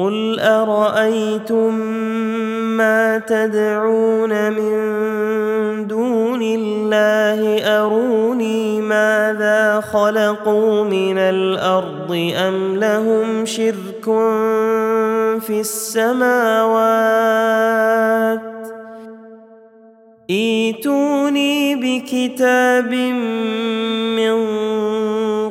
قل ارايتم ما تدعون من دون الله اروني ماذا خلقوا من الأرض ام لهم شرك في السماوات ايتوني بكتاب من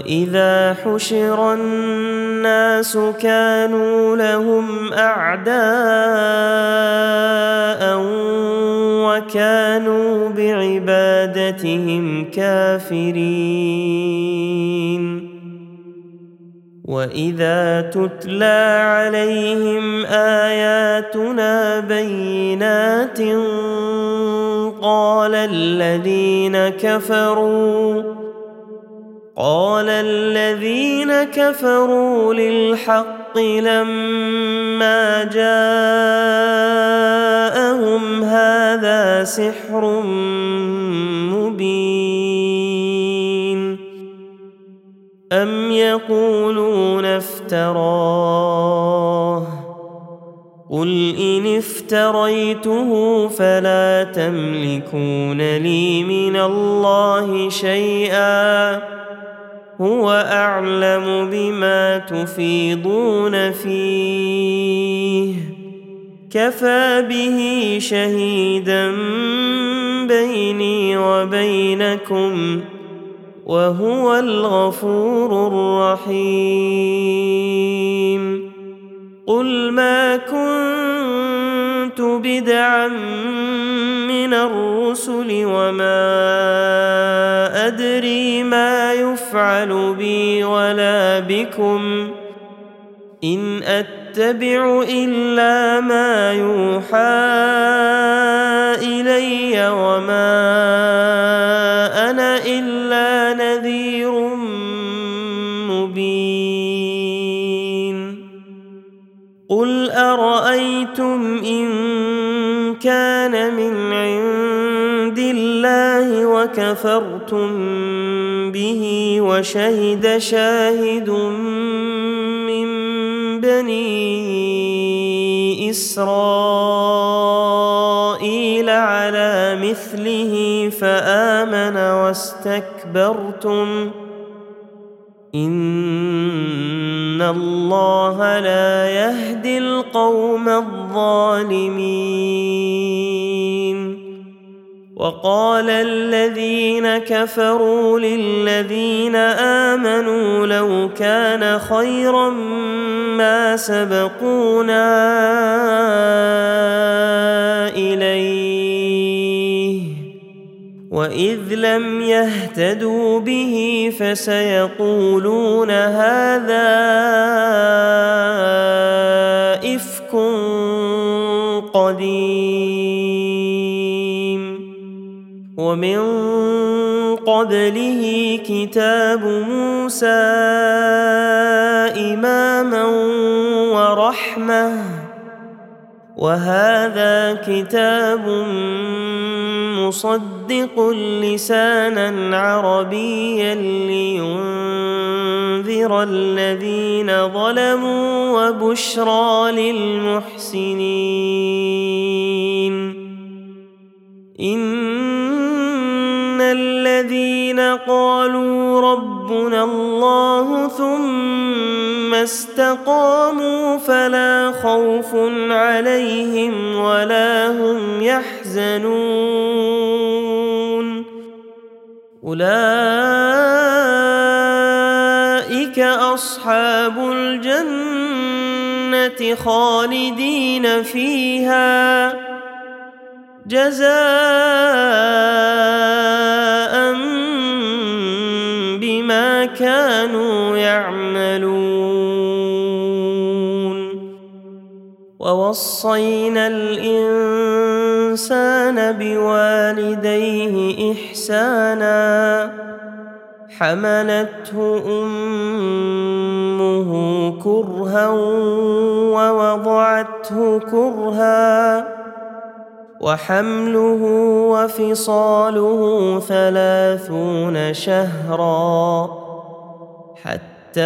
واذا حشر الناس كانوا لهم اعداء وكانوا بعبادتهم كافرين واذا تتلى عليهم اياتنا بينات قال الذين كفروا قال الذين كفروا للحق لما جاءهم هذا سحر مبين أم يقولون افتراه قل إن افتريته فلا تملكون لي من الله شيئا هو أعلم بما تفيضون فيه. كفى به شهيدا بيني وبينكم وهو الغفور الرحيم. قل ما كنت بدعا من الرسل وما أدري ما يفعل بي ولا بكم. إن أتبع إلا ما يوحى إلي وما أنا إلا نذير مبين. قل أرأيتم إن كان من عند الله وكفرتم به وشهد شاهد من بني إسرائيل على مثله فآمن واستكبرتم. إن الله لا يهدي القوم الظالمين. وقال الذين كفروا للذين آمنوا لو كان خيرا ما سبقونا إليه وإذ لم يهتدوا به فسيقولون هذا إفك قديم ومن قبله كتاب موسى إماما ورحمة. وهذا كتاب مصدق لسانا عربيا لينذر الذين ظلموا وبشرى للمحسنين. الذين قالوا ربنا الله ثم استقاموا فلا خوف عليهم ولا هم يحزنون. أولئك أصحاب الجنة خالدين فيها. جزاء كانوا يعملون. ووصينا الإنسان بوالديه إحسانا. حملته أمه كرها ووضعته كرها. وحمله وفصاله ثلاثون شهرا. حتى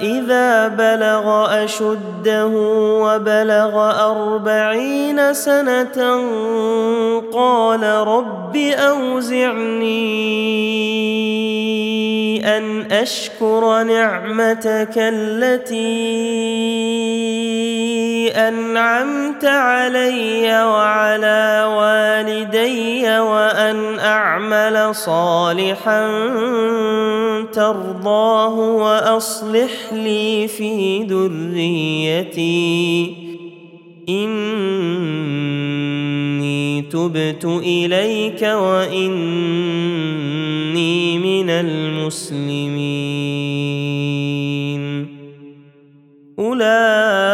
إذا بلغ أشده وبلغ أربعين سنة قال رب أوزعني أن أشكر نعمتك التي أنعمت علي وعلى والدي وأن أعمل صالحا ترضاه وأصلح لي في ذريتي. إني تبت إليك وإني من المسلمين. أولئك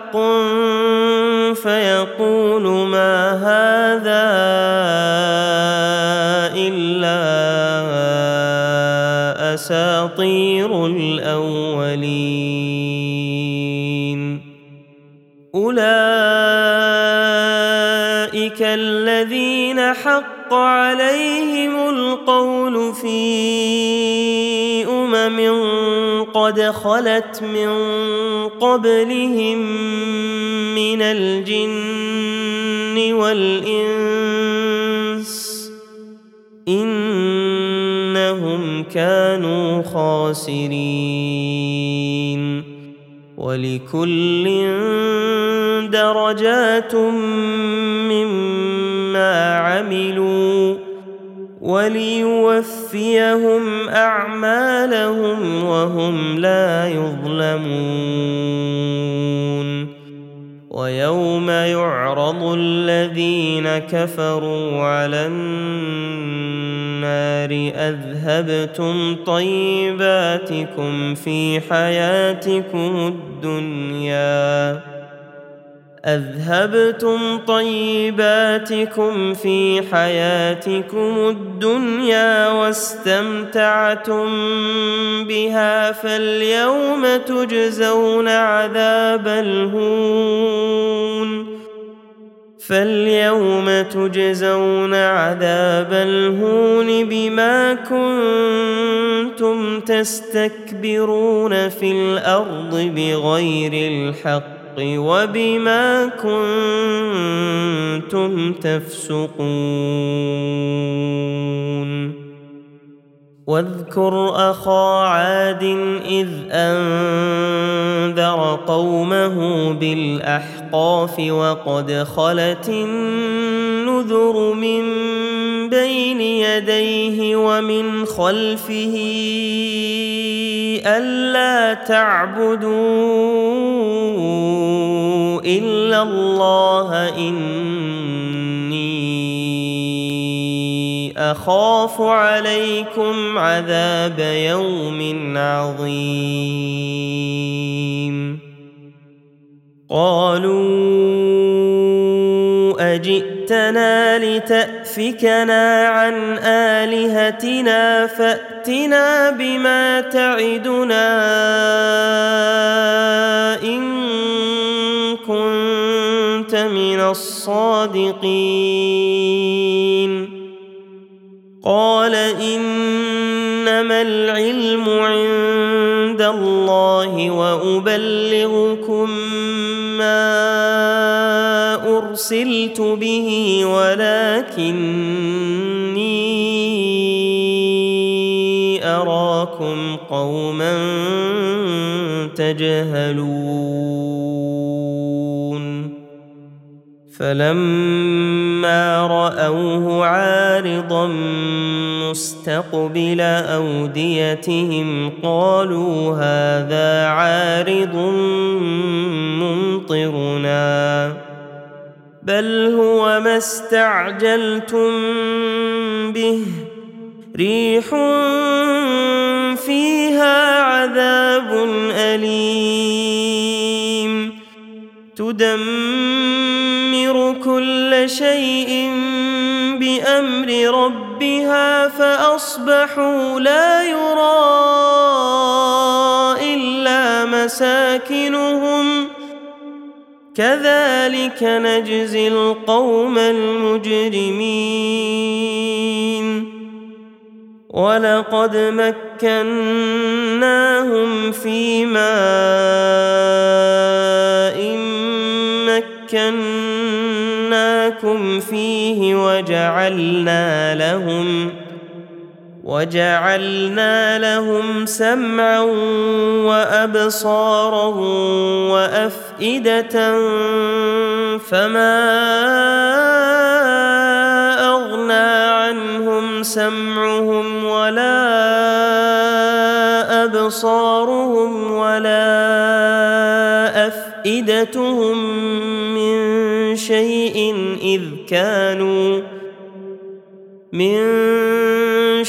فيقول ما هذا إلا أساطير الأولين. أولئك الذين حق عليهم القول قد خلت من قبلهم من الجن والإنس إنهم كانوا خاسرين ولكل درجات مما عملوا وليوفيهم أعمالهم وهم لا يظلمون. ويوم يعرض الذين كفروا على النار أذهبتم طيباتكم في حياتكم الدنيا. أذهبتم طيباتكم في حياتكم الدنيا واستمتعتم بها فاليوم تجزون عذاب الهون فاليوم تجزون عذاب الهون بما كنتم تستكبرون في الأرض بغير الحق وبما كنتم تفسقون. واذكر أخا عاد إذ أنذر قومه بالأحقاف وقد خلت النذر من بين يديه ومن خلفه. ألا تعبدوا إلا الله إني أخاف عليكم عذاب يوم عظيم. قالوا أجئتنا لتأفكنا عن آلهتنا فأتنا بما تعدنا إن كنت من الصادقين. قال إنما العلم عند الله وأبلغكم ما أرسلت به ولكني تجهلون فلما رأوه عارضا مستقبل أوديتهم قالوا هذا عارض ممطرنا. بل هو ما استعجلتم به. ريح فيها عذاب أليم. تدمر كل شيء بأمر ربها فأصبحوا لا يرى إلا مساكنهم. كذلك نجزي القوم المجرمين. ولقد مكناهم في ماء مكناكم فيه وجعلنا لهم وجعلنا لهم سمعا وأبصارا وأفئدة فما أغنى عنهم سمعهم ولا أبصارهم ولا أفئدتهم من شيء إذ كانوا من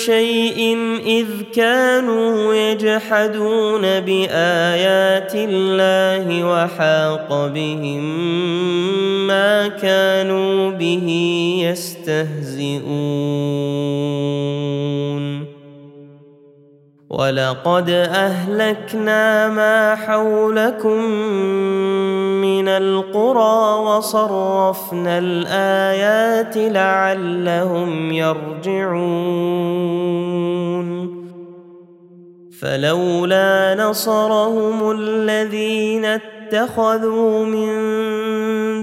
شيء إذ كانوا يجحدون بآيات الله وحاق بهم ما كانوا به يستهزئون. ولقد أهلكنا ما حولكم من القرى وصرفنا الآيات لعلهم يرجعون. فلولا نصرهم الذين اتخذوا من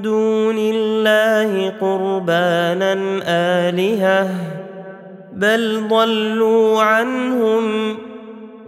دون الله قربانا آلهة بل ضلوا عنهم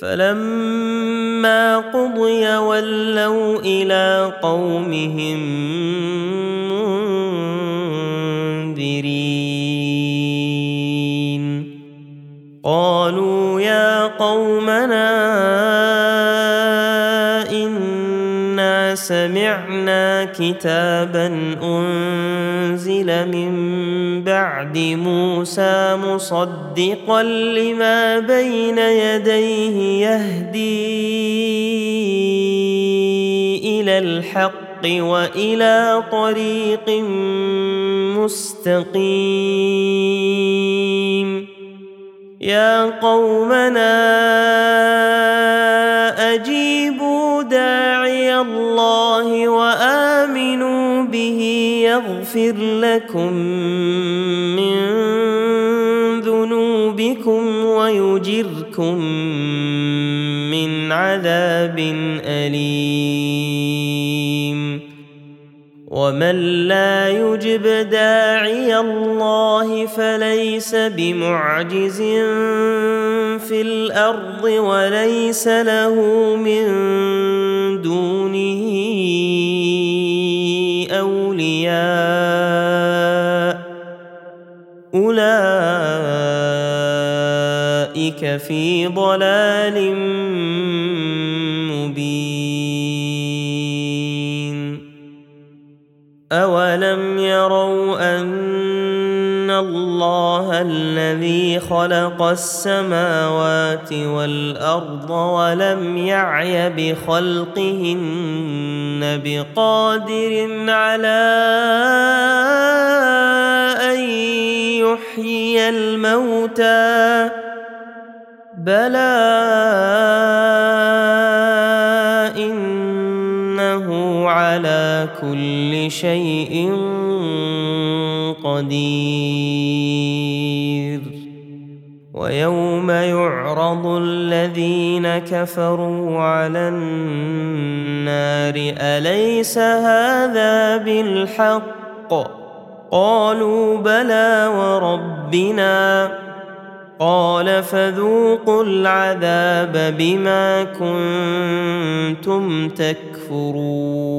فلما قضي ولوا إلى قومهم كتابا أنزل من بعد موسى مصدقا لما بين يديه يهدي إلى الحق وإلى طريق مستقيم. يا قومنا أجيبوا داعي يغفر لكم من ذنوبكم ويجركم من عذاب أليم. ومن لا يجب داعي الله فليس بمعجز في الأرض وليس له من دونه أولياء. أولئك في ضلال مبين. أولم يروا أن الله الذي خلق السماوات والأرض ولم يعي بخلقهن بقادر على أن يحيي الموتى. بلى إنه على كل شيء قدير. ويوم يعرض الذين كفروا على النار أليس هذا بالحق؟ قالوا بلى وربنا. قال فذوقوا العذاب بما كنتم تكفرون.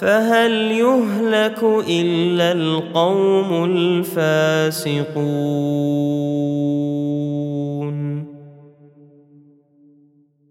فهل يهلك إلا القوم الفاسقون